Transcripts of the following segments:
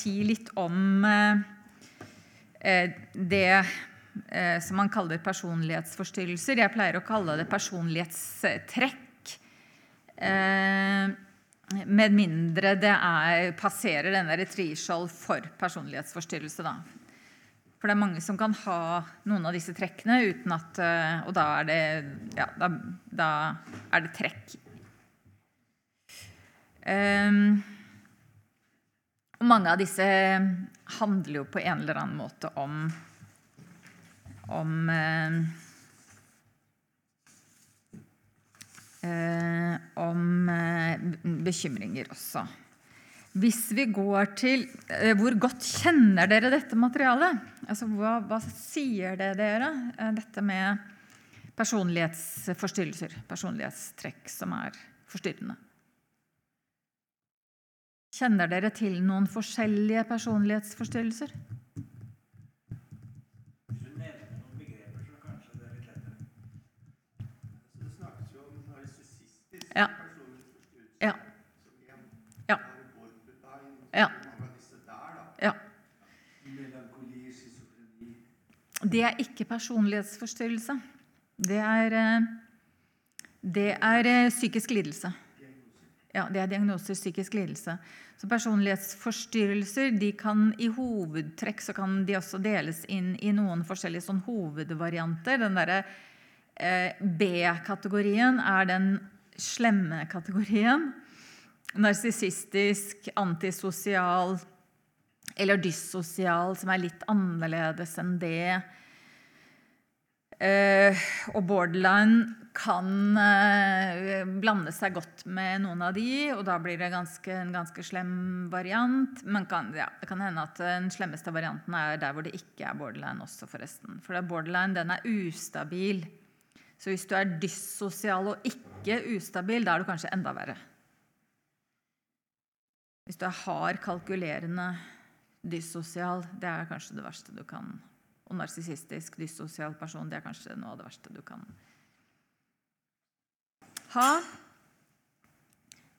si litt om eh, det som man kaller personlighetsforstyrrelser. Jeg pleier å kalle det personlighetstrekk. Med mindre det er, passerer denne threshold for personlighetsforstyrrelse. Da. For det er mange som kan ha noen av disse trekkene uten at Og da er det, ja, da, da er det trekk Um, og mange av disse handler jo på en eller annen måte om om uh, uh, om eh, bekymringer også. Hvis vi går til Hvor godt kjenner dere dette materialet? Altså, hva, hva sier det dere, dette med personlighetsforstyrrelser? Personlighetstrekk som er forstyrrende? Kjenner dere til noen forskjellige personlighetsforstyrrelser? Hvis du nevner noen begreper, så kanskje det er litt lettere. Så det snakkes jo om narsissistisk Ja. personlighetsforstyrrelse Ja. Ja. Ja. Ja. Det er ikke personlighetsforstyrrelse. Det er, eh, det er eh, psykisk lidelse. Ja, det er diagnoser psykisk lidelse. Så Personlighetsforstyrrelser de kan i hovedtrekk så kan de også deles inn i noen forskjellige sånn hovedvarianter. Den derre eh, B-kategorien er den slemme kategorien. Narsissistisk, antisosial eller dyssosial, som er litt annerledes enn det. Eh, og borderline kan eh, blande seg godt med noen av de, og da blir det ganske, en ganske slem variant. Men kan, ja, det kan hende at den slemmeste varianten er der hvor det ikke er borderline også, forresten. For er borderline den er ustabil. Så hvis du er dyssosial og ikke ustabil, da er du kanskje enda verre. Hvis du er hard, kalkulerende, dyssosial, det er kanskje det verste du kan Og narsissistisk, dyssosial person, det er kanskje noe av det verste du kan ha.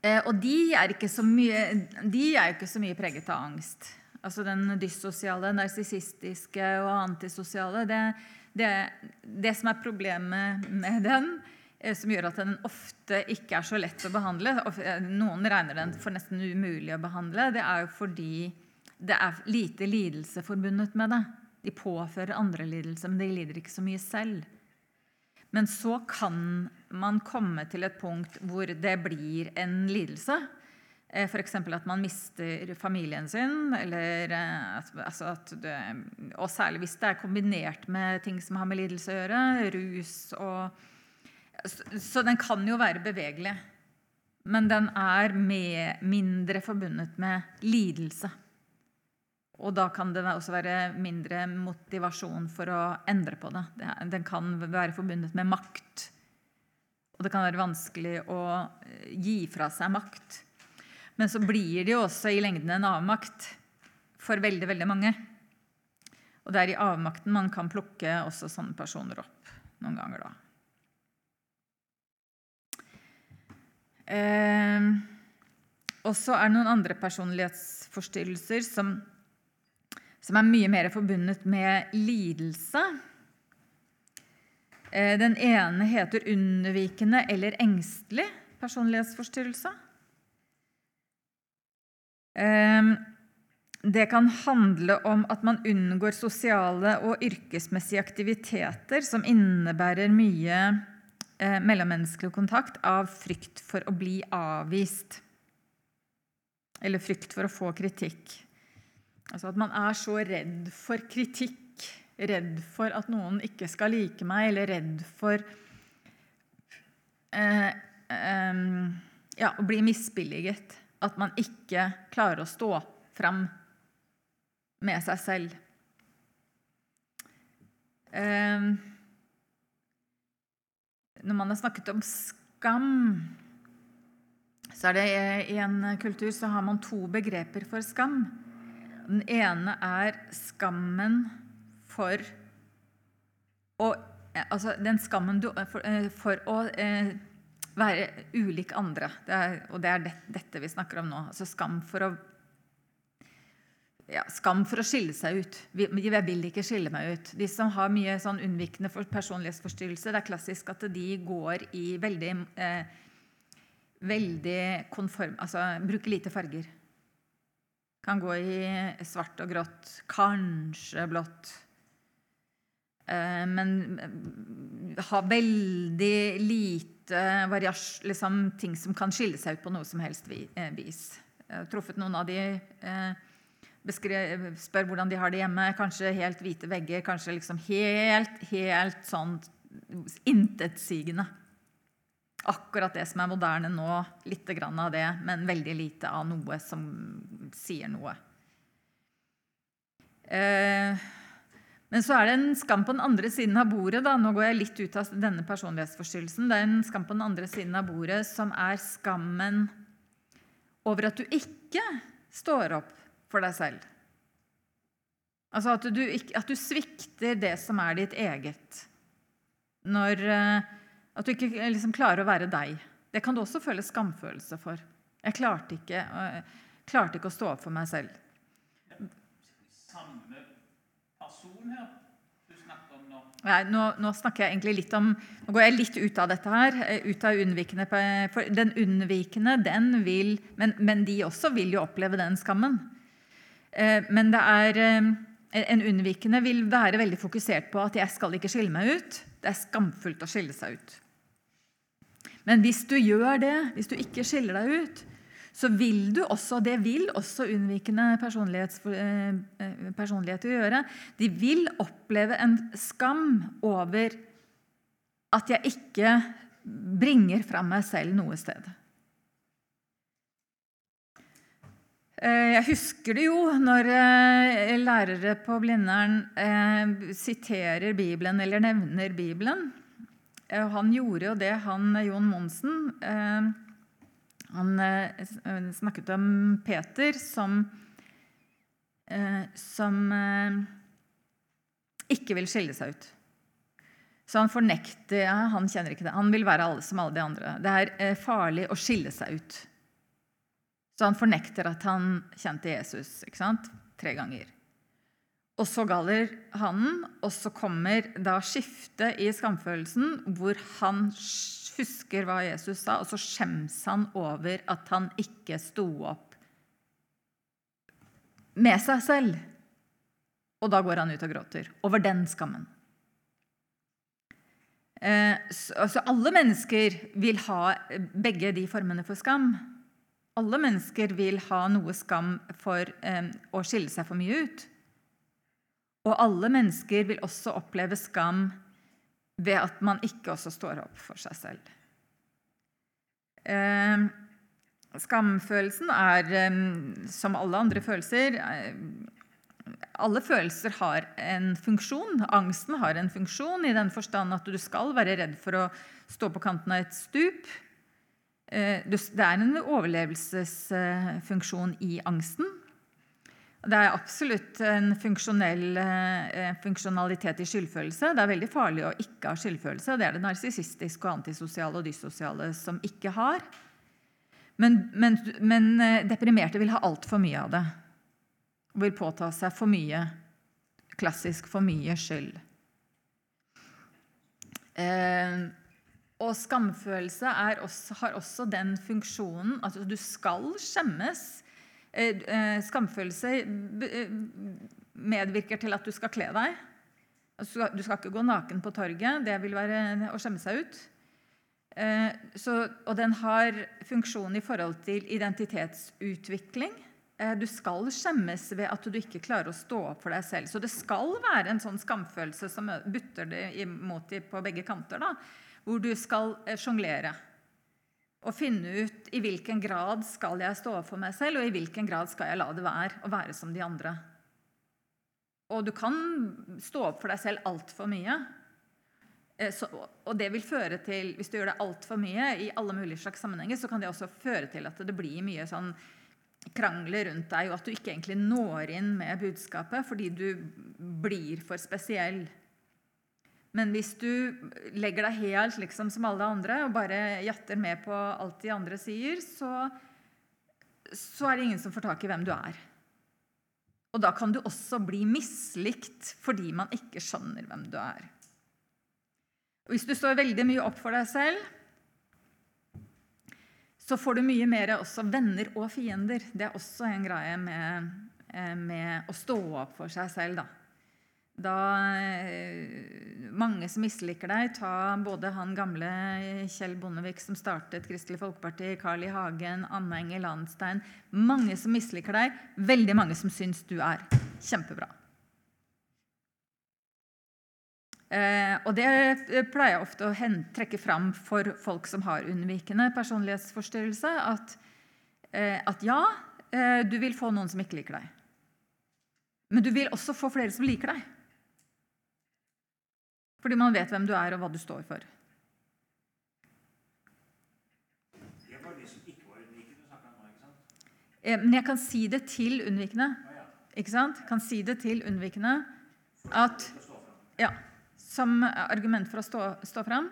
Eh, og de er, ikke så mye, de er ikke så mye preget av angst. Altså den dyssosiale, narsissistiske og antisosiale. Det, det, det som er problemet med den, eh, som gjør at den ofte ikke er så lett å behandle eh, Noen regner den for nesten umulig å behandle. Det er jo fordi det er lite lidelse forbundet med det. De påfører andre lidelser, men de lider ikke så mye selv. Men så kan man komme til et punkt hvor det blir en lidelse. F.eks. at man mister familien sin. Eller, eh, at- altså at det, og særlig hvis det er kombinert med ting som har med lidelse å gjøre. Rus og Så, så den kan jo være bevegelig. Men den er med, mindre forbundet med lidelse. Og da kan det også være mindre motivasjon for å endre på det. Den kan være forbundet med makt. Og det kan være vanskelig å eh, gi fra seg makt. Men så blir det jo også i lengden en avmakt for veldig, veldig mange. Og det er i avmakten man kan plukke også sånne personer opp noen ganger, da. Eh, og så er det noen andre personlighetsforstyrrelser som, som er mye mer forbundet med lidelse. Eh, den ene heter unnvikende eller engstelig personlighetsforstyrrelse. Eh, det kan handle om at man unngår sosiale og yrkesmessige aktiviteter som innebærer mye eh, mellommenneskelig kontakt av frykt for å bli avvist. Eller frykt for å få kritikk. Altså at man er så redd for kritikk, redd for at noen ikke skal like meg, eller redd for eh, eh, ja, å bli misbilliget. At man ikke klarer å stå fram med seg selv. Eh, når man har snakket om skam, så er det i en kultur så har man to begreper for skam. Den ene er skammen for å Altså den skammen du For, for å eh, være ulik andre. Det er, og det er det, dette vi snakker om nå. Altså skam for å ja, skam for å skille seg ut. Jeg vil ikke skille meg ut. De som har mye sånn unnvikende for personlighetsforstyrrelse, det er klassisk at de går i veldig eh, veldig konform Altså bruker lite farger. Kan gå i svart og grått, kanskje blått. Eh, men har ha veldig lite variasjon, liksom ting som kan skille seg ut på noe som helst eh, vis. Jeg har truffet noen av de beskrev, spør hvordan de har det hjemme. Kanskje helt hvite vegger, kanskje liksom helt, helt sånn intetsigende. Akkurat det som er moderne nå. Litt av det, men veldig lite av noe som sier noe. Eh, men så er det en skam på den andre siden av bordet. Da. Nå går jeg litt ut av denne personlighetsforstyrrelsen. Det er en skam på den andre siden av bordet som er skammen over at du ikke står opp for deg selv. Altså at du, at du svikter det som er ditt eget. Når, eh, at du ikke liksom klarer å være deg. Det kan du også føle skamfølelse for. Jeg klarte ikke, eh, klarte ikke å stå opp for meg selv. Samme nå? Nei, nå, nå snakker jeg egentlig litt om Nå går jeg litt ut av dette her. eh, Ut av unnvikende, for den unnvikende, den vil men, men de også vil jo oppleve den skammen. Eh, Men det er eh, En unnvikende vil være veldig fokusert på at 'jeg skal ikke skille meg ut'. Det er skamfullt å skille seg ut. Men hvis du gjør det, hvis du ikke skiller deg ut, så vil du også, det vil også unnvikende personlighets, eh, eh, personligheter gjøre, de vil oppleve en skam over at jeg ikke bringer fram meg selv noe sted. Eh, Jeg husker det jo når lærere på Blindern siterer Bibelen eller nevner Bibelen. Han gjorde jo det, han Jon Monsen. Han eh, eh, snakket om Peter som, eh, som ikke vil skille seg ut. Så han fornekter ja, Han kjenner ikke det. Han vil være alle som alle de andre. Det er farlig å skille seg ut. Så han fornekter at han kjente Jesus ikke sant? tre ganger. Og så galler hannen, og så kommer da skiftet i skamfølelsen, hvor han husker hva Jesus sa, og så skjems han over at han ikke sto opp med seg selv. Og da går han ut og gråter over den skammen. Eh, så, altså alle mennesker vil ha begge de formene for skam. Alle mennesker vil ha noe skam for eh, å skille seg for mye ut. Og alle mennesker vil også oppleve skam ved at man ikke også står opp for seg selv. Eh, skamfølelsen er, eh, som alle andre følelser eh, Alle følelser har en funksjon. Angsten har en funksjon i den forstand at du skal være redd for å stå på kanten av et stup. Eh, Det er en overlevelsesfunksjon i angsten. Det er absolutt en funksjonell eh, funksjonalitet i skyldfølelse. Det er veldig farlig å ikke ha skyldfølelse. Det er det narsissistiske og antisosiale og dyssosiale som ikke har. Men, men, men eh, deprimerte vil ha altfor mye av det. Og vil påta seg for mye. Klassisk for mye skyld. Eh, og skamfølelse også, har også den funksjonen at du skal skjemmes. Eh, eh, Skamfølelse eh, medvirker til at du skal kle deg. Altså, Du skal ikke gå naken på torget. Det vil være å skjemme seg ut. Så, og den har funksjon i forhold til identitetsutvikling. Du skal skjemmes ved at du ikke klarer å stå opp for deg selv. Så det skal være en sånn skamfølelse som butter det imot deg på begge kanter. da, Hvor du skal sjonglere. Og finne ut i hvilken grad skal jeg stå for meg selv, og i hvilken grad skal jeg la det være å være som de andre. Og du kan stå opp for deg selv altfor mye. Eh, Så, og det vil føre til, Hvis du gjør det altfor mye i alle mulige slags sammenhenger, så kan det også føre til at det blir mye sånn krangler rundt deg, og at du ikke egentlig når inn med budskapet fordi du blir for spesiell. Men hvis du legger deg helt liksom som alle andre og bare jatter med på alt de andre sier, så, så er det ingen som får tak i hvem du er. Og da kan du også bli mislikt fordi man ikke skjønner hvem du er. Og hvis du står veldig mye opp for deg selv, så får du mye mer også venner og fiender. Det er også en greie med, eh, med å stå opp for seg selv, da. Da eh, Mange som misliker deg, ta både han gamle Kjell Bondevik som startet Kristelig Folkeparti, Carl I. Hagen, Anne Enger Landstein Mange som misliker deg, veldig mange som syns du er kjempebra. Eh, og det pleier jeg ofte å trekke fram for folk som har unnvikende personlighetsforstyrrelse. At, eh, at ja, eh, du vil få noen som ikke liker deg. Men du vil også få flere som liker deg. Fordi man vet hvem du er, og hva du står for. Det var de som ikke var unnvikende, snakka om nå, ikke sant? Eh, men jeg kan si det til unnvikende. Ikke sant? Kan si det til unnvikende at. Ja, som argument for å stå, stå fram.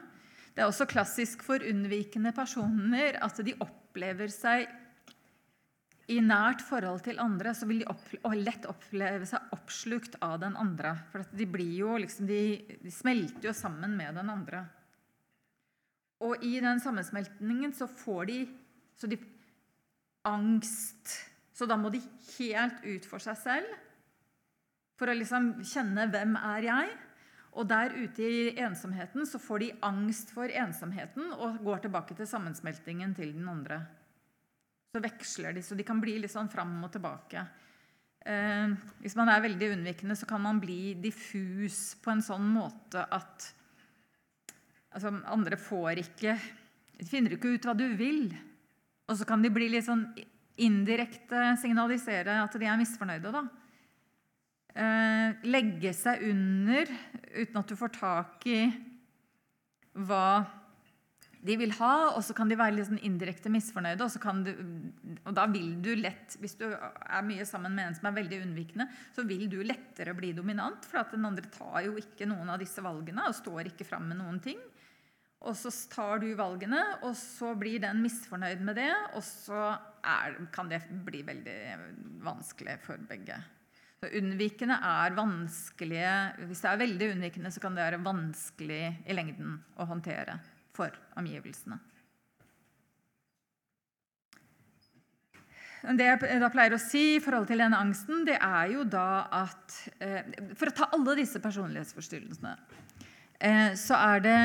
Det er også klassisk for unnvikende personer at de opplever seg i nært forhold til andre, så vil de opp, lett oppleve seg oppslukt av den andre. For de liksom, de, de smelter jo sammen med den andre. Og i den sammensmeltningen så får de, så de angst. Så da må de helt ut for seg selv for å liksom kjenne 'hvem er jeg'? Og der ute i ensomheten så får de angst for ensomheten og går tilbake til sammensmeltingen til den andre. Så veksler de, så de kan bli litt sånn fram og tilbake. Eh, hvis man er veldig unnvikende, så kan man bli diffus på en sånn måte at altså, andre får ikke De finner ikke ut hva du vil. Og så kan de bli litt sånn indirekte signalisere at de er misfornøyde, da eh, legge seg under uten at du får tak i hva de vil ha, og så kan de være litt sånn indirekte misfornøyde. Og, du, og da vil du lett, hvis du er mye sammen med en som er veldig unnvikende, så vil du lettere bli dominant, for at den andre tar jo ikke noen av disse valgene og står ikke fram med noen ting. Og så tar du valgene, og så blir den misfornøyd med det, og så er, kan det bli veldig vanskelig for begge. Så unnvikende er vanskelige Hvis det er veldig unnvikende, så kan det være vanskelig i lengden å håndtere for omgivelsene. Det jeg da pleier å si i forhold til denne angsten, det er jo da at eh, For å ta alle disse personlighetsforstyrrelsene, eh, så er det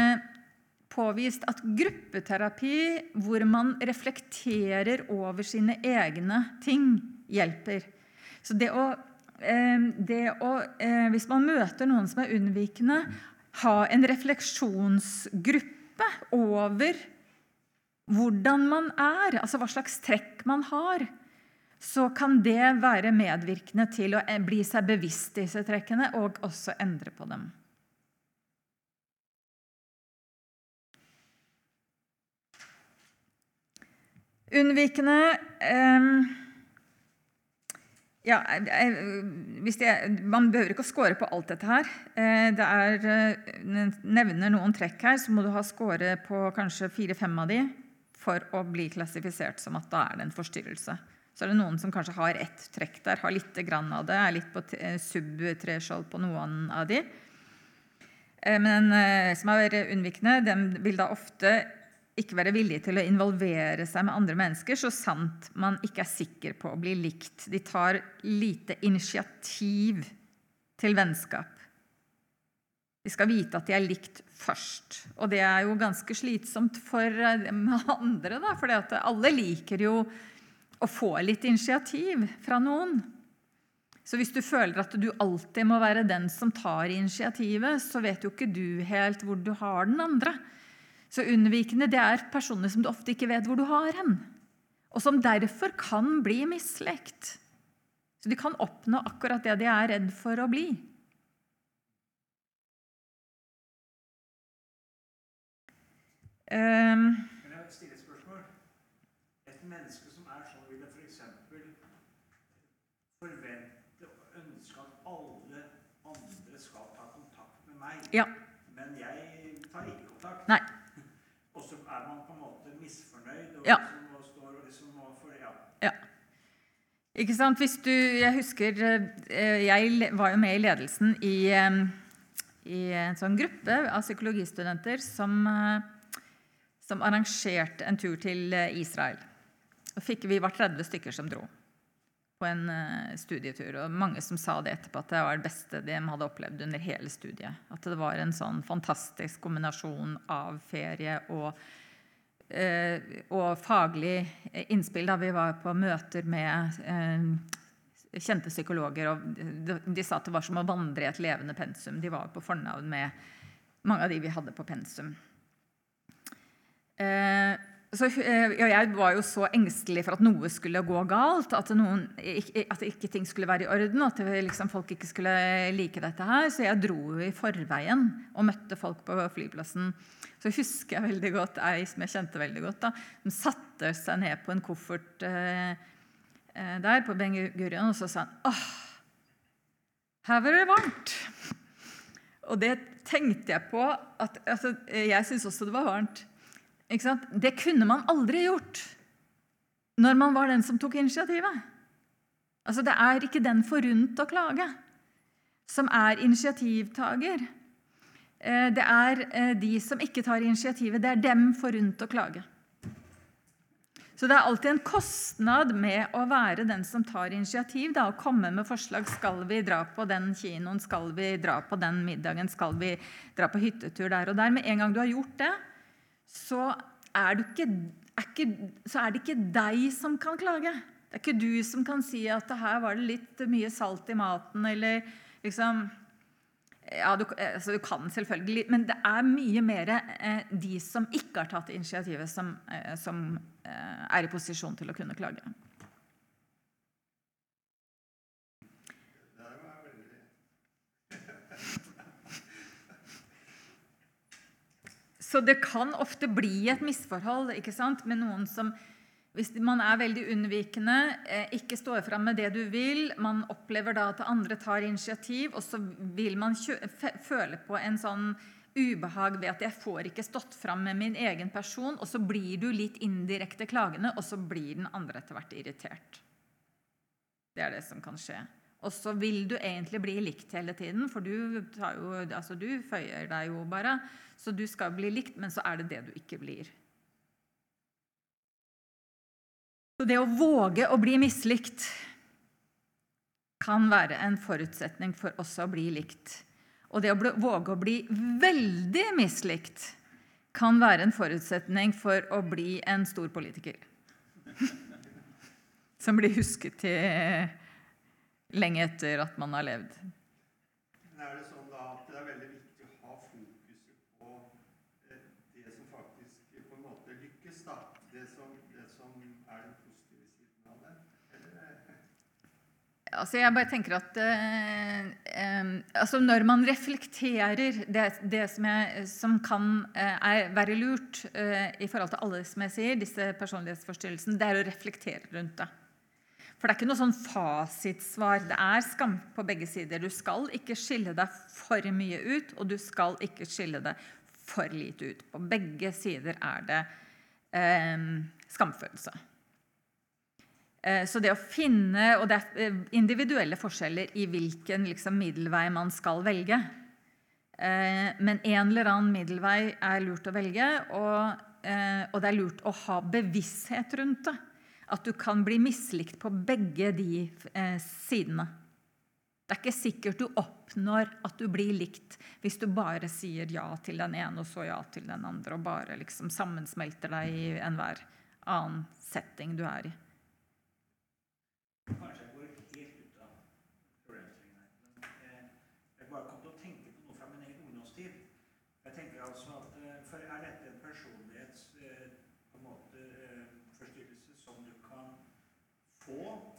påvist at gruppeterapi hvor man reflekterer over sine egne ting, hjelper. Så det å Eh, det å, hvis man møter noen som er unnvikende, ha en refleksjonsgruppe over hvordan man er, altså hva slags trekk man har, så kan det være medvirkende til å bli seg bevisst disse trekkene og også endre på dem. Unnvikende eh, ja, jeg, Man behøver ikke å score på alt dette her. Eh, det er, eh, nevner noen trekk her, så må du ha score på kanskje fire-fem av de for å bli klassifisert som at da er det en forstyrrelse. Så er det noen som kanskje har ett trekk der, har litt grann av det, er litt på eh, sub-threshold på noen av de. Men som er unnvikende, den vil da ofte ikke være villig til å involvere seg med andre mennesker så sant man ikke er sikker på å bli likt. De tar lite initiativ til vennskap. De skal vite at de er likt først. Og det er jo ganske slitsomt for eh, andre, da, for alle liker jo å få litt initiativ fra noen. Så hvis du føler at du alltid må være den som tar initiativet, så vet jo ikke du helt hvor du har den andre. Så unnvikende det er personer som du ofte ikke vet hvor du har hen, og som derfor kan bli mislikt. Så de kan oppnå akkurat det de er redd for å bli. Um, Kan jeg stille et spørsmål? Et menneske som er sånn, vil det f.eks. forvente og ønske at alle andre skal ta kontakt med meg, ja. men jeg tar ikke kontakt. Nei. Og så er man på en måte misfornøyd og Ja. ja. Ikke sant? Hvis du, jeg husker eh, Jeg var jo med i ledelsen i, eh, i en sånn gruppe av psykologistudenter som, eh, som arrangerte en tur til Israel. Fikk, vi var 30 stykker som dro på en studietur. Og mange som sa det etterpå, at det var det beste de hadde opplevd under hele studiet. At det var en sånn fantastisk kombinasjon av ferie og og faglig innspill da vi var på møter med eh, kjente psykologer. og de, sa at det var som å vandre i et levende pensum. De var på fornavn med mange av de vi hadde på pensum. Eh, så, eh, jeg var jo så engstelig for at noe skulle gå galt, at, noen, at ikke ting skulle være i orden, at liksom, folk ikke skulle like dette her. Så jeg dro i forveien og møtte folk på flyplassen. Så husker jeg veldig godt ei som jeg kjente veldig godt. da, Hun satte seg ned på en koffert eh, eh, der på Ben Gurion, og så sa han åh, her var det varmt. Og det tenkte jeg på at altså, Jeg syns også det var varmt. Det kunne man aldri gjort når man var den som tok initiativet. Altså, Det er ikke den forunt å klage som er initiativtaker. Eh, Det er eh, de som ikke tar initiativet. Det er dem forunt å klage. Så det er alltid en kostnad med å være den som tar initiativ. Da, og komme med forslag. Skal vi dra på den kinoen? Skal vi dra på den middagen? Skal vi dra på hyttetur der og der? Med en gang du har gjort det, så er, ikke, er ikke, så er det ikke deg som kan klage. Det er ikke du som kan si at her var det litt mye salt i maten, eller liksom ja, du, altså, du kan selvfølgelig, men det er mye mer eh, de som ikke har tatt initiativet, som, eh, som eh, er i posisjon til å kunne klage. Så det kan ofte bli et misforhold ikke sant? med noen som Hvis man er veldig unnvikende, eh, ikke står fram med det du vil, man opplever da at andre tar initiativ, og så vil man føle på en sånn ubehag ved at jeg får ikke stått fram med min egen person, og så blir du litt indirekte klagende, og så blir den andre etter hvert irritert. Det er det som kan skje. Og så vil du egentlig bli likt hele tiden, for du, jo, altså du føyer deg jo bare. Så du skal bli likt, men så er det det du ikke blir. Så det å våge å bli mislikt kan være en forutsetning for også å bli likt. Og det å våge å bli veldig mislikt kan være en forutsetning for å bli en stor politiker. Som blir husket til lenge etter at man har levd. Men er det sånn da at det er veldig viktig å ha fokuset på eh, det som faktisk på en måte lykkes, da? Det som, det som er den positive siden av det? Eh, Altså jeg bare tenker at eh, eh, altså Når man reflekterer det, det som, jeg, som kan eh, være lurt eh, i forhold til alle som jeg sier, disse personlighetsforstyrrelsene, det er å reflektere rundt det. For det er ikke noe sånn fasitsvar. Det er skam på begge sider. Du skal ikke skille deg for mye ut, og du skal ikke skille deg for lite ut. På begge sider er det skamfølelse. Eh, Så det å finne Og det er eh, individuelle forskjeller i hvilken liksom, middelvei man skal velge. Eh, Men en eller annen middelvei er lurt å velge, og, og det er lurt å ha bevissthet rundt det. At du kan bli mislikt på begge de sidene. Det er ikke sikkert du oppnår at du blir likt hvis du bare sier ja til den ene og så ja til den andre, og bare liksom sammensmelter deg i enhver annen setting du er i. Kanskje jeg går helt ut av problemstillingen her. Men eh, jeg bare kom til å tenke på noe fra min egen ungdomstid. Jeg tenker altså at eh, For er dette en personlighets eh, på en måte eh, forstyrrelse som du kan få? Og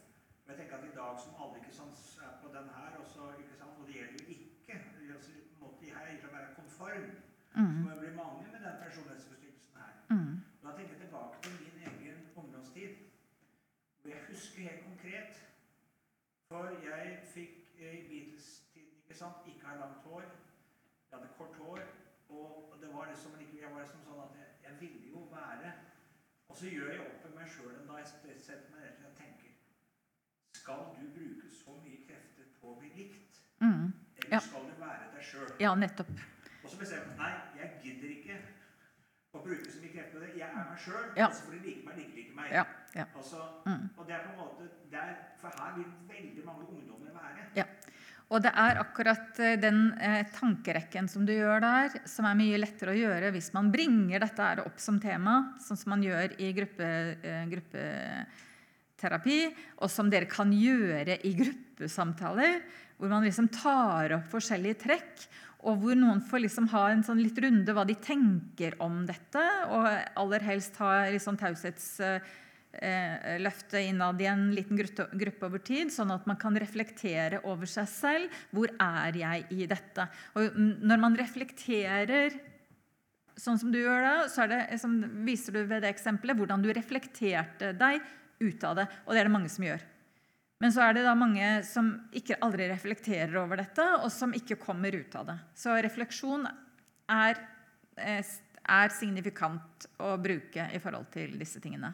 jeg dag som alle ikke sant, er på den her, og, så, ikke sant, og det gjelder jo ikke altså, måtte gjelder det være konform. Så må det bli mange med den personlighetsforstyrrelsen her. Mm. Da tenker jeg tilbake til min egen ungdomstid. Hvor jeg husker helt konkret For jeg fikk eh, i Beatles-tiden ikke sant, ikke ha langt hår. Jeg hadde kort hår. Og det var liksom, jeg var liksom sånn at jeg, jeg ville jo være Og så gjør jeg opp med meg sjøl en dag jeg setter meg ned og tenker Skal du bruke så mye krefter på å bli likt? Mm. Eller Ja. skal du være deg sjøl? Ja, nettopp. Og så bestemmer jeg nei, jeg gidder ikke å bruke så mye krefter på det. Jeg er meg sjøl. Ja. Og så får de like meg, like like meg. Ja, ja. Altså, Mm. Og det er på en måte der, For her vil veldig mange ungdommer være. Ja. Og det er akkurat eh, den eh, tankerekken som du gjør der, som er mye lettere å gjøre hvis man bringer dette opp som tema, sånn som man gjør i gruppe, eh, gruppeterapi, og som dere kan gjøre i gruppesamtaler, hvor man liksom tar opp forskjellige trekk, og hvor noen får liksom ha en sånn litt runde hva de tenker om dette, og aller helst ha liksom taushetsløftet eh, innad i en liten gruppe, over tid, sånn at man kan reflektere over seg selv. Hvor er jeg i dette? Og når man reflekterer sånn som du gjør da, så det, som viser du ved det eksempelet hvordan du reflekterte deg ut av det. Og det er det mange som gjør. Men så er det da mange som ikke aldri reflekterer over dette, og som ikke kommer ut av det. Så refleksjon er, eh, er signifikant å bruke i forhold til disse tingene.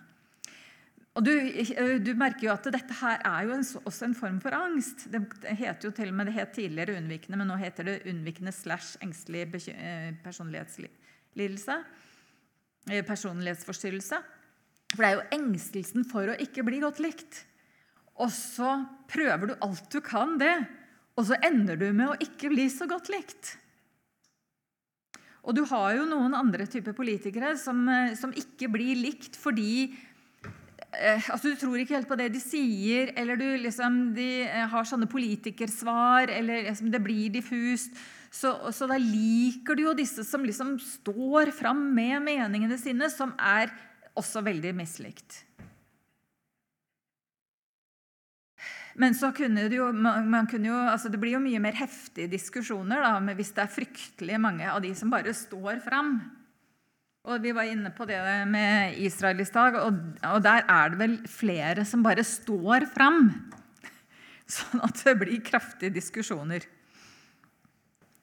Og du, eh, du merker jo at dette her er jo en, også en form for angst. Det heter jo til og med, det het tidligere unnvikende, men nå heter det unnvikende slash engstelig eh, personlighetslidelse. Personlighetsforstyrrelse. For det er jo engstelsen for å ikke bli godt likt. Og så prøver du alt du kan det, og så ender du med å ikke bli så godt likt. Og du har jo noen andre typer politikere som, eh, som ikke blir likt fordi eh, altså Du tror ikke helt på det de sier, eller du liksom, de eh, har sånne politikersvar, eller liksom, det blir diffust. Så, så da liker du jo disse som liksom står fram med meningene sine, som er også veldig mislikt. Men så kunne det jo, man, kunne jo, altså det blir jo mye mer heftige diskusjoner da, hvis det er fryktelig mange av de som bare står fram. Og Vi var inne på det med Israel i stad, og, og der er det vel flere som bare står fram. Sånn at det blir kraftige diskusjoner.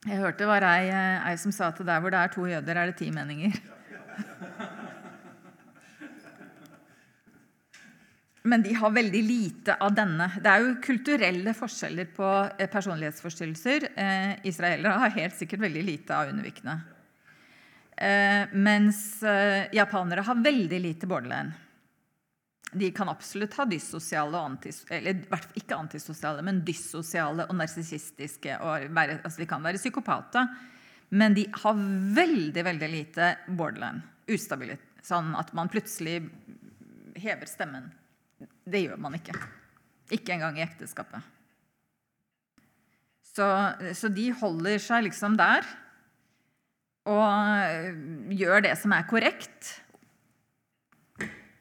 Jeg hørte det var ei, ei som sa at der hvor det er to jøder, er det ti meninger. Men de har veldig lite av denne. Det er jo kulturelle forskjeller på eh, personlighetsforstyrrelser. Eh, israelere har helt sikkert veldig lite av undervikende. Eh, mens japanere har veldig lite borderline. De kan absolutt ha dyssosiale og antis, eller ikke antisosiale, men dyssosiale og narsissistiske. Altså de kan være psykopater, men de har veldig veldig lite borderline. Ustabilitet. Sånn at man plutselig hever stemmen. Det gjør man ikke. Ikke engang i ekteskapet. Så, så de holder seg liksom der og gjør det som er korrekt.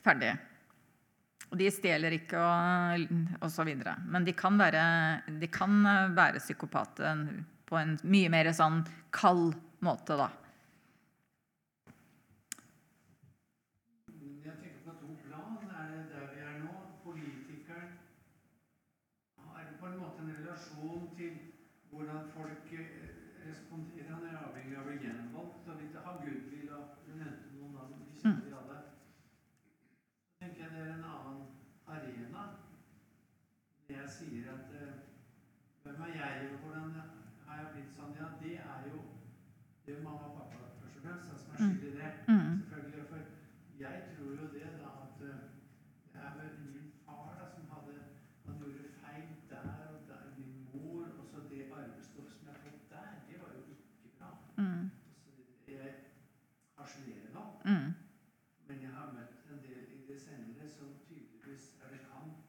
Ferdig. Og de stjeler ikke og så videre Men de kan, være, de kan være psykopater på en mye mer sånn kald måte, da. Jeg tenker på to plan. Er det der vi er? Politikeren har på en måte en relasjon til hvordan folk eh, responderer. Han er avhengig av å bli gjenvalgt og litt ha goodwill og Du nevnte noen av dem. Vi kjenner de alle. Så tenker jeg det er en annen arena. Det jeg sier at eh, Hvem er jeg, og hvordan har jeg blitt sånn? Ja, det er jo det er jo mamma og pappa først og fremst da, som er skyld i det. Mm. Selvfølgelig. For jeg tror jo det, da, at eh, det er vel min far da, som hadde Han gjorde feil der og der. Min mor og så det arvestoffet som jeg fikk der, det var jo ikke bra. Mm. Så det- jeg harselerer nå. Mm. Men jeg har møtt en del i det senere som tydeligvis er det Kant,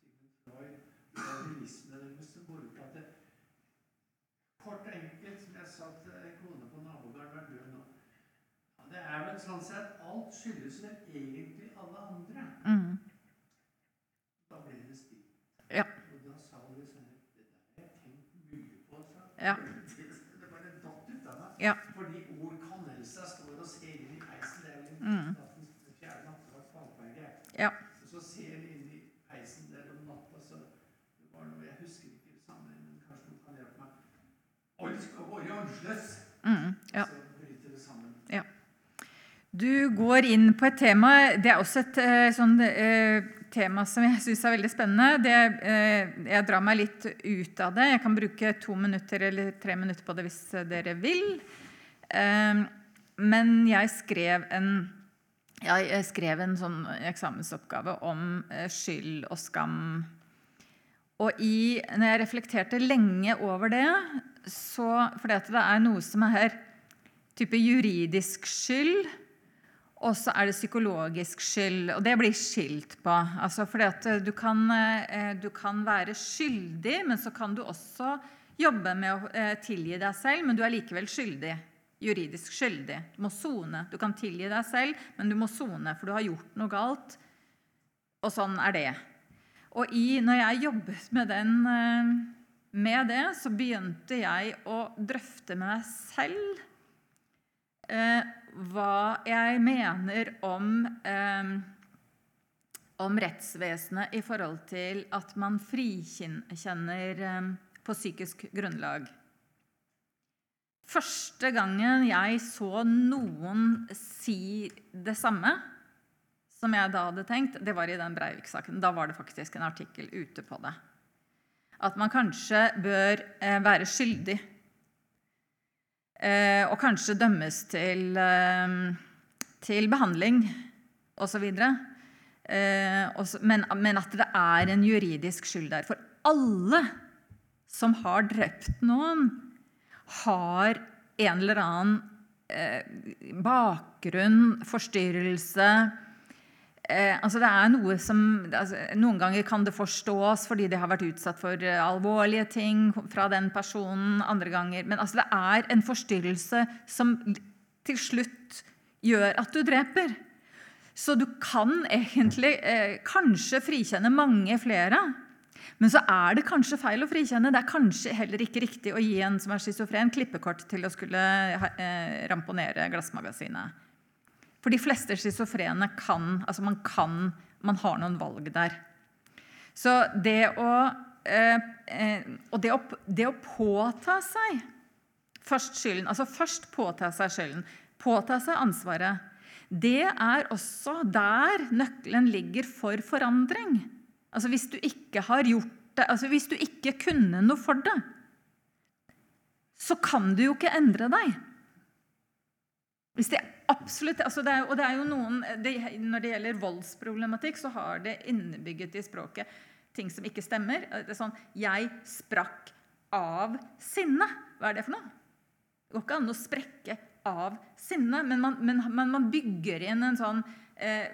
Sigmund Freud, darwinisme deres, som går ut på at det, Kort og enkelt, som jeg sa til en kone på nabogården, var død nå. Ja, det er vel sånn sett alt skyldes vel egentlig alle andre. Mm. Da ble det stilt. Ja. Og da sa hun sånn Det der har jeg tenkt mye på, Så. Ja. Det bare datt ut av meg. Ja. Fordi Ord Canelsa står og ser inn i peisen. Det er jo Mm. nattens fjerde nattevakt på Alberget. Ja. Og så ser vi inn i peisen der om natta, så det var noe Jeg husker ikke det samme, men kanskje noen kan hjelpe meg. Alt skal være annerledes! Mm. Ja. Så bryter det sammen. Du går inn på et tema Det er også et eh, sånn eh, tema som jeg syns er veldig spennende. Det, eh, jeg drar meg litt ut av det. Jeg kan bruke to minutter eller tre minutter på det hvis dere vil. Men jeg skrev en, jeg skrev en sånn eksamensoppgave om skyld og skam. Og i, når jeg reflekterte lenge over det, så fordi det er noe som er her type juridisk skyld og så er det psykologisk skyld, og det blir skilt på. Altså fordi at du kan, eh, du kan, være skyldig, men så kan du også jobbe med å eh, tilgi deg selv, men du er likevel skyldig. Juridisk skyldig. Du må sone. Du kan tilgi deg selv, men du må sone, for du har gjort noe galt. Og sånn er det. Og i, når jeg jobbet med, den, eh, med det, så begynte jeg å drøfte med meg selv hva jeg mener om, eh, om rettsvesenet i forhold til at man frikjenner eh, på psykisk grunnlag. Første gangen jeg så noen si det samme som jeg da hadde tenkt, det var i den Breivik-saken. Da var det faktisk en artikkel ute på det. At man kanskje bør eh, være skyldig og kanskje dømmes til, eh, til behandling osv. Eh, men, men at det er en juridisk skyld der. For alle som har drept noen, har en eller annen bakgrunn, forstyrrelse eh, altså det er noe som, altså, Noen ganger kan det forstås fordi de har vært utsatt for uh, alvorlige ting fra den personen. andre ganger, Men altså, det er en forstyrrelse som til slutt gjør at du dreper. Så du kan egentlig eh, kanskje frikjenne mange flere. Men så er det kanskje feil å frikjenne. Det er kanskje heller ikke riktig å gi en som er schizofren, klippekort til å skulle eh, ramponere glassmagasinet. For de fleste schizofrene kan Altså man kan Man har noen valg der. Så det å eh, eh, Og det å, det å, påta seg først skylden Altså først påta seg skylden. Påta seg ansvaret. Det er også der nøkkelen ligger for forandring. Altså hvis du ikke har gjort det, altså hvis du ikke kunne noe for det, så kan du jo ikke endre deg. Hvis det absolutt, altså det er, og det er jo noen, det, Når det gjelder voldsproblematikk, så har det innebygget i språket ting som ikke stemmer. Det er sånn 'Jeg sprakk av sinne'. Hva er det for noe? Det går ikke an å sprekke av sinne, men man, men, men man bygger inn en sånn, eh,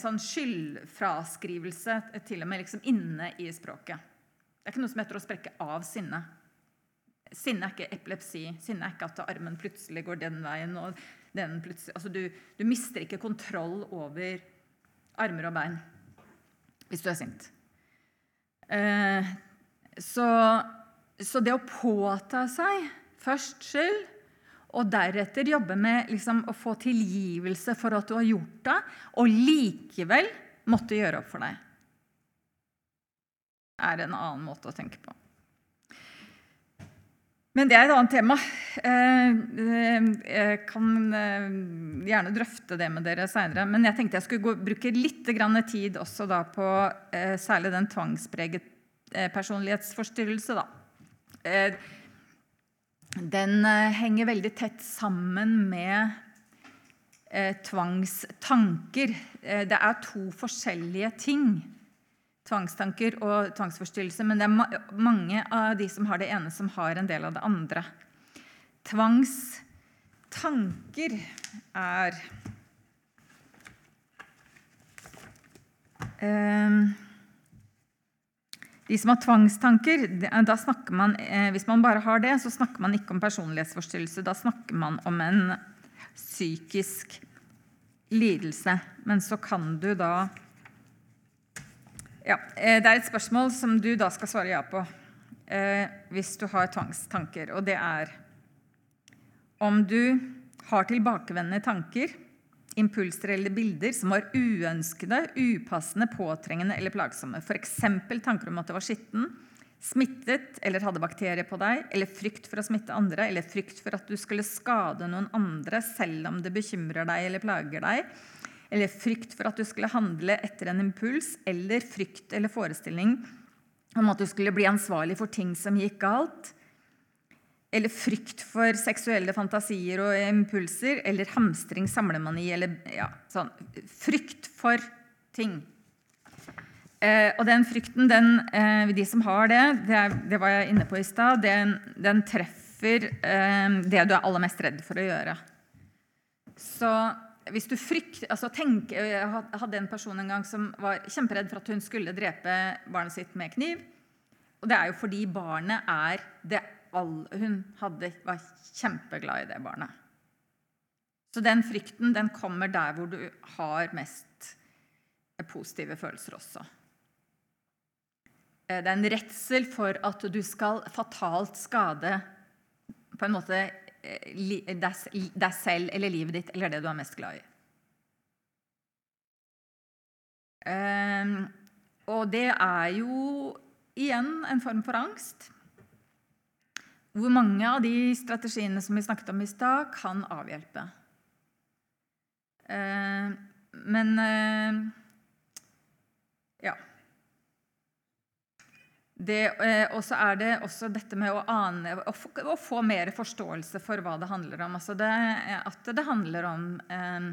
sånn skyldfraskrivelse til og med liksom inne i språket. Det er ikke noe som heter å sprekke av sinne. Sinne er ikke epilepsi. Sinne er ikke at armen plutselig går den veien. og den plutselig, altså du, du mister ikke kontroll over armer og bein hvis du er sint. Eh, så, så, det å påta seg først skyld, og deretter jobbe med liksom, å få tilgivelse for at du har gjort det, og likevel måtte gjøre opp for deg, er en annen måte å tenke på. Men det er et annet tema. Eh, eh, jeg kan eh, gjerne drøfte det med dere seinere. Men jeg tenkte jeg skulle bruke litt tid også på særlig den tvangspreget personlighetsforstyrrelse. Den henger veldig tett sammen med tvangstanker. Det er to forskjellige ting tvangstanker og tvangsforstyrrelse, men det er mange av de som har det ene, som har en del av det andre. Tvangstanker er um, De som har tvangstanker, da snakker man, eh, Hvis man bare har det, så snakker man ikke om personlighetsforstyrrelse. Da snakker man om en psykisk lidelse. Men så kan du da ja, eh, Det er et spørsmål som du da skal svare ja på eh, hvis du har tvangstanker. Og det er om du har tilbakevendende tanker, impulser eller bilder som var uønskede, upassende, påtrengende eller plagsomme. F.eks. tanker om at du var skitten, smittet eller hadde bakterier på deg, eller frykt for å smitte andre, eller frykt for at du skulle skade noen andre selv om det bekymrer deg eller plager deg, eller frykt for at du skulle handle etter en impuls, eller frykt eller forestilling om at du skulle bli ansvarlig for ting som gikk galt, eller frykt for seksuelle fantasier og impulser, eller hamstring, samlemani, eller ja, sånn Frykt for ting. Eh, og den frykten, den, eh, de som har det, det, det, var jeg inne på i stad, den, den, treffer eh, det du er aller mest redd for å gjøre. Så hvis du frykter altså tenk, Jeg hadde en person en gang som var kjemperedd for at hun skulle drepe barnet sitt med kniv. Og det er jo fordi barnet er det alle Hun hadde, var kjempeglad i det barnet. Så den frykten den kommer der hvor du har mest positive følelser også. Eh, det er en redsel for at du skal fatalt skade på en måte eh, deg selv eller livet ditt eller det du er mest glad i. Ehm, og det er jo igjen en form for angst. Hvor mange av de strategiene som vi snakket om i stad, kan avhjelpe. Ehm, men eh, ja. Eh, og så er det også dette med å, ane, å, få, mer forståelse for hva det handler om. Altså det, at det handler om, eh,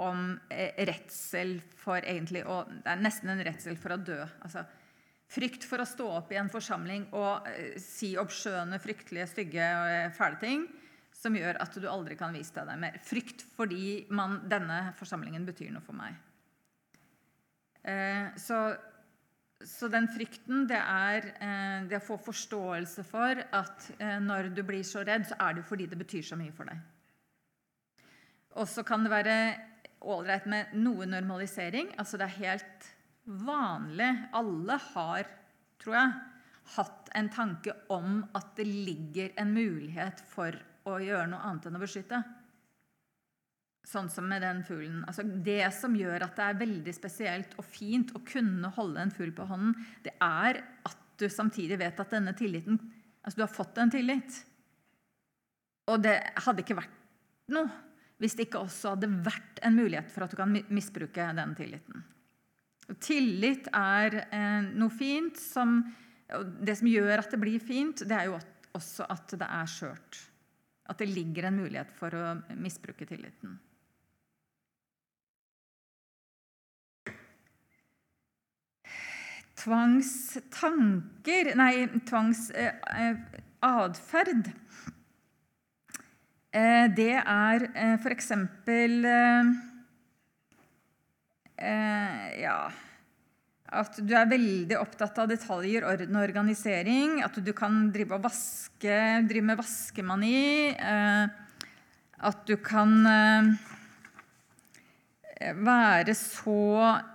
om eh, redsel for egentlig å Det er nesten en redsel for å dø. Altså, frykt for å stå opp i en forsamling og eh, si oppskjønne, fryktelige, stygge eh, fæle ting som gjør at du aldri kan vise deg mer. Frykt fordi man, denne forsamlingen betyr noe for meg. Eh, så så den frykten, det er eh, det å få forståelse for at eh, når du blir så redd, så er det fordi det betyr så mye for deg. Og så kan det være ålreit med noe normalisering. Altså det er helt vanlig. Alle har, tror jeg, hatt en tanke om at det ligger en mulighet for å gjøre noe annet enn å beskytte. Sånn som med den fuglen. Altså det som gjør at det er veldig spesielt og fint å kunne holde en fugl på hånden, det er at du samtidig vet at denne tilliten Altså, du har fått en tillit. Og det hadde ikke vært noe hvis det ikke også hadde vært en mulighet for at du kan misbruke den tilliten. Og tillit er eh, noe fint som Det som gjør at det blir fint, det er jo også at det er skjørt. At det ligger en mulighet for å misbruke tilliten. Tvangstanker Nei, tvangsatferd. Eh, det er eh, f.eks. Eh, ja At du er veldig opptatt av detaljer, orden og organisering. At du kan drive, vaske, drive med vaskemani. At du kan være så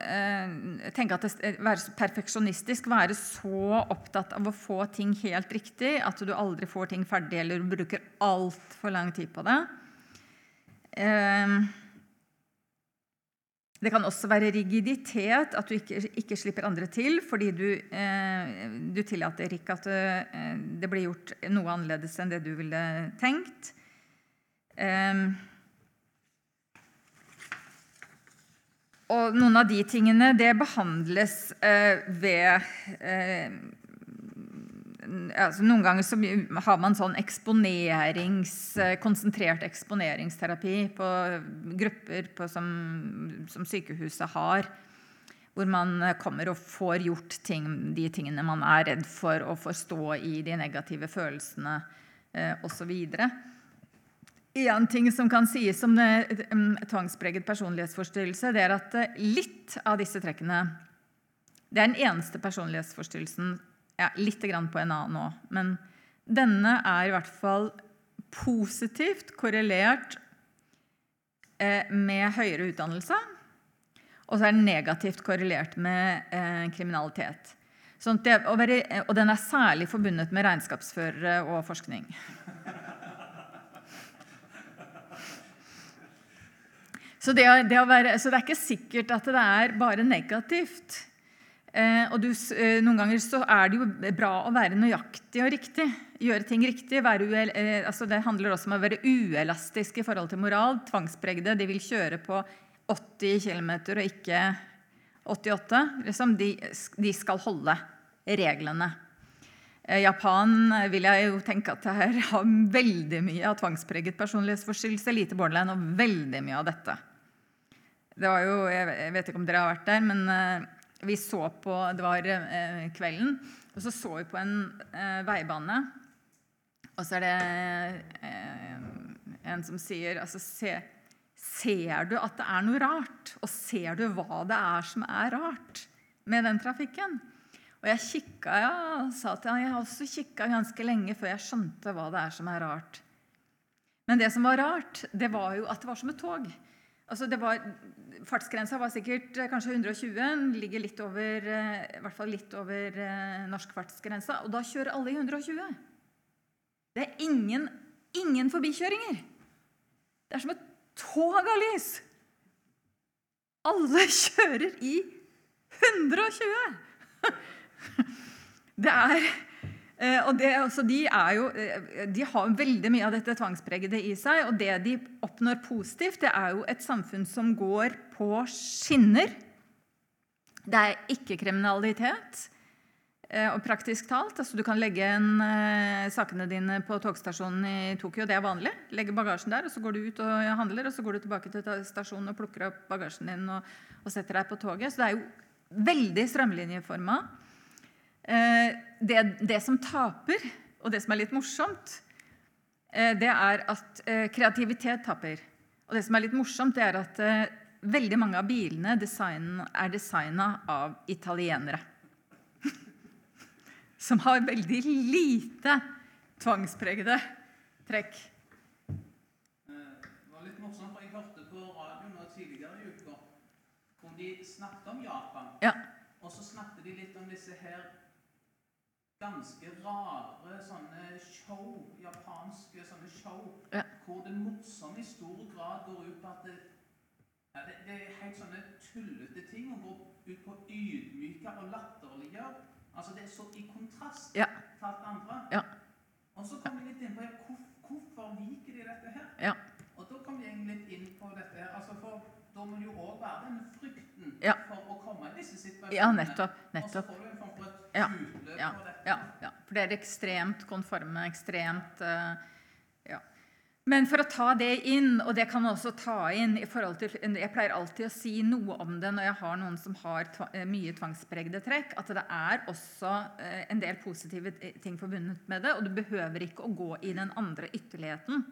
eh, det, eh, Være perfeksjonistisk, være så opptatt av å få ting helt riktig at du aldri får ting ferdig eller bruker altfor lang tid på det. Eh, det kan også være rigiditet, at du ikke, ikke slipper andre til fordi du, du tillater ikke at det, blir gjort noe annerledes enn det du ville tenkt. Eh, Og noen av de tingene det behandles eh, ved eh, altså Noen ganger så har man sånn eksponerings, eh, konsentrert eksponeringsterapi på grupper på som, som, sykehuset har. Hvor man kommer og får gjort ting, de tingene man er redd for, og får stå i de negative følelsene eh, osv. En ting som kan sies om tvangspreget personlighetsforstyrrelse, det er at eh, litt av disse trekkene Det er den eneste personlighetsforstyrrelsen ja, Litt grann på en annen òg. Men denne er i hvert fall positivt korrelert eh, med høyere utdannelse. Og så er den negativt korrelert med eh, kriminalitet. Sånn det, og den er særlig forbundet med regnskapsførere og forskning. Så det, det være, så det, er ikke sikkert at det er bare negativt. Eh, og du, eh, Noen ganger så er det jo bra å være nøyaktig og riktig. Gjøre ting riktig. Uel, eh, altså det handler også om å være uelastisk i forhold til moral. Tvangspregde. de vil kjøre på 80 km og ikke 88. Liksom, de, de skal holde reglene. Eh, Japan vil jeg jo tenke at her har veldig mye av tvangspreget personlighetsforstyrrelse. Lite borderline og veldig mye av dette. Det var jo, Jeg vet ikke om dere har vært der, men eh, vi så på Det var eh, kvelden. Og så så vi på en veibane. Og så er det en som sier altså, se, Ser du at det er noe rart? Og ser du hva det er som er rart med den trafikken? Og jeg kikka, ja, sa at jeg har også kikka ganske lenge før jeg skjønte hva det er som er rart. Men det som var rart, det var jo at det var som et tog. Altså var, fartsgrensa var sikkert eh, kanskje 120, den ligger litt over, eh, i hvert fall litt over eh, norsk fartsgrensa. Og da kjører alle i 120. Det er ingen, ingen forbikjøringer. Det er som et tog av lys. Alle kjører i 120! Det er og det, altså, de, jo, eh, de, har veldig mye av dette tvangspregede i seg. Og det de oppnår positivt, det er jo et samfunn som går på skinner. Det er ikke kriminalitet. Eh, og praktisk talt, altså Du kan legge en, sakene dine på togstasjonen i Tokyo. Det er vanlig. Legge bagasjen der, og så går du ut og handler. Og så går du tilbake til stasjonen og plukker opp bagasjen din og, og setter deg på toget. Så det er jo veldig strømlinjeforma. Eh, det, det, som taper, og det som er litt morsomt, eh, det er at eh, kreativitet taper. Og det som er litt morsomt, det er at veldig mange av bilene design, er designa av italienere. Som har veldig lite tvangspregede trekk. Det var litt morsomt, for Jeg hørte på radioen tidligere i uka hvor de snakket om Japan. Ja. Og så snakket de litt om disse her ganske rare sånne show, japanske sånne show, ja. hvor det morsomme i stor grad går ut på at det, ja, det, det er helt sånne tullete ting å gå ut på å ydmyke og latterliggjøre. Altså det er så i kontrast ja. til alt andre. Ja. Og så kommer vi litt inn på hvor, hvorfor liker de dette her? Ja. Og da kommer vi litt inn på dette her. Altså for da må det jo òg være den frykten for å komme i disse situasjonene. Ja, nettopp. nettopp. Og så får du en form for et ja. ja. Ja, ja, for det er ekstremt konforme, ekstremt uh, ja. Men for å ta det inn, og det kan man også ta inn i forhold til, Jeg pleier alltid å si noe om det når jeg har noen som har eh, mye tvangspregede trekk, at det er også uh, en del positive ting forbundet med det. Og du behøver ikke å gå i den andre ytterligheten.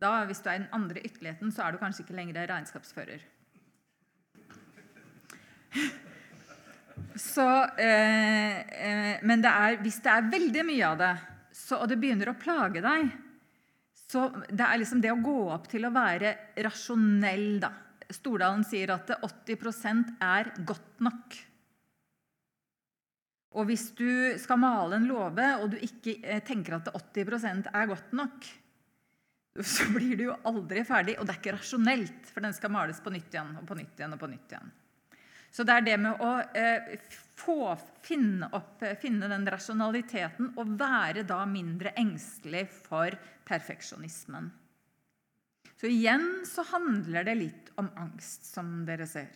Da, hvis du er i den andre ytterligheten, så er du kanskje ikke lenger regnskapsfører. Så, eh, eh, men det er, hvis det er veldig mye av det, så, og det begynner å plage deg så Det er liksom det å gå opp til å være rasjonell, da. Stordalen sier at 80% er godt nok. Og hvis du skal male en låve, og du ikke eh, tenker at 80% er godt nok, så blir du jo aldri ferdig. Og det er ikke rasjonelt, for den skal males på nytt igjen og på nytt igjen og på nytt igjen. Så det er det med å eh, få, finne, opp, finne den rasjonaliteten og være da mindre engstelig for perfeksjonismen. Så igjen så handler det litt om angst, som dere ser.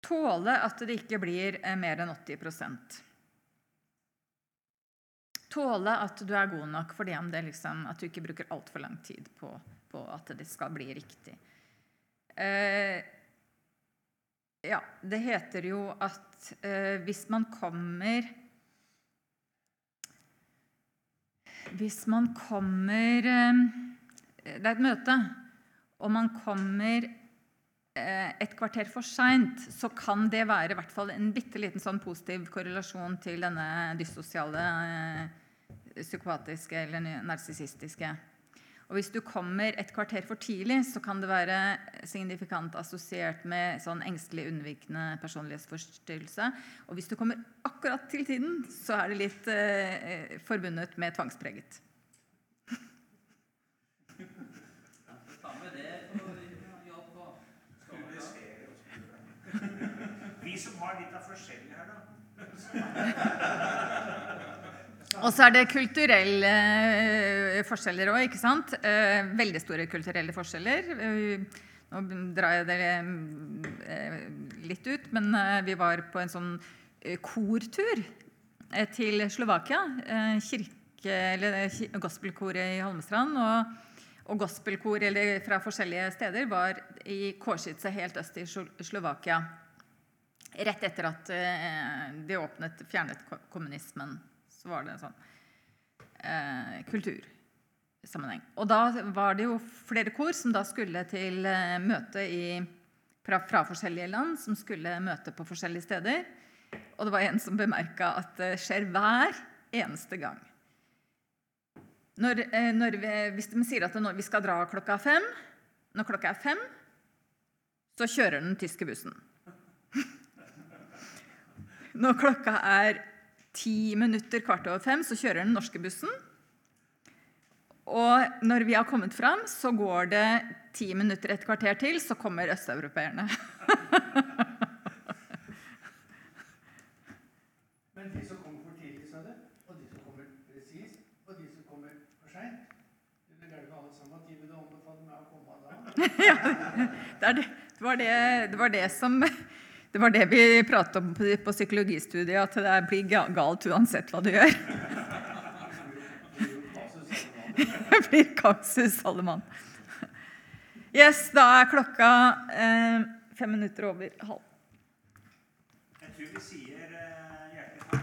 Tåle at det ikke blir eh, mer enn 80% Tåle at du er god nok for det om det liksom, at du ikke bruker altfor lang tid på, på, at det skal bli riktig. Eh, ja, det heter jo at eh, hvis man kommer Hvis man kommer eh, Det er et møte, og man kommer eh, et kvarter for seint, så kan det være i hvert fall en bitte liten sånn positiv korrelasjon til denne dyssosiale, eh, psykopatiske eller narsissistiske og Hvis du kommer et kvarter for tidlig, så kan det være signifikant assosiert med sånn engstelig unnvikende personlighetsforstyrrelse. Og hvis du kommer akkurat til tiden, så er det litt eh, forbundet med tvangspreget. Vi som har litt av forskjellig her, da. Og så er det kulturelle eh, forskjeller òg, ikke sant? Eh, veldig store kulturelle forskjeller. Eh, nå drar jeg det litt ut, men vi var på en sånn kortur til Slovakia. Kirke, eller gospelkoret i Holmestrand. Og, og gospelkor eller fra forskjellige steder var i Kårsice helt øst i Slovakia. Rett etter at de åpnet, fjernet kommunismen, så var det en sånn eh, kultursammenheng. Og da var det jo flere kor som da skulle til eh, møte i, fra, fra forskjellige land, som skulle møte på forskjellige steder. Og det var en som bemerka at det skjer hver eneste gang. Når, eh, når vi, hvis de sier at vi skal dra klokka fem, når klokka er fem, så kjører den tyske bussen. Når klokka er ti minutter, kvart over fem, så kjører den norske bussen. Og når vi har kommet fram, så går det ti minutter, et kvarter til, så kommer østeuropeerne. Men de som kommer for tidlig, sa du, og de som kommer presis, og de som kommer for seint Det er vel alle sammen. De vil du anbefale meg å komme da? Er det, det, var det, det var det som Det var det vi pratet om på, psykologistudiet, at det blir galt uansett hva du gjør. Det blir kaksus, alle mann. Yes, da er klokka eh, fem minutter over halv. Jeg tror vi sier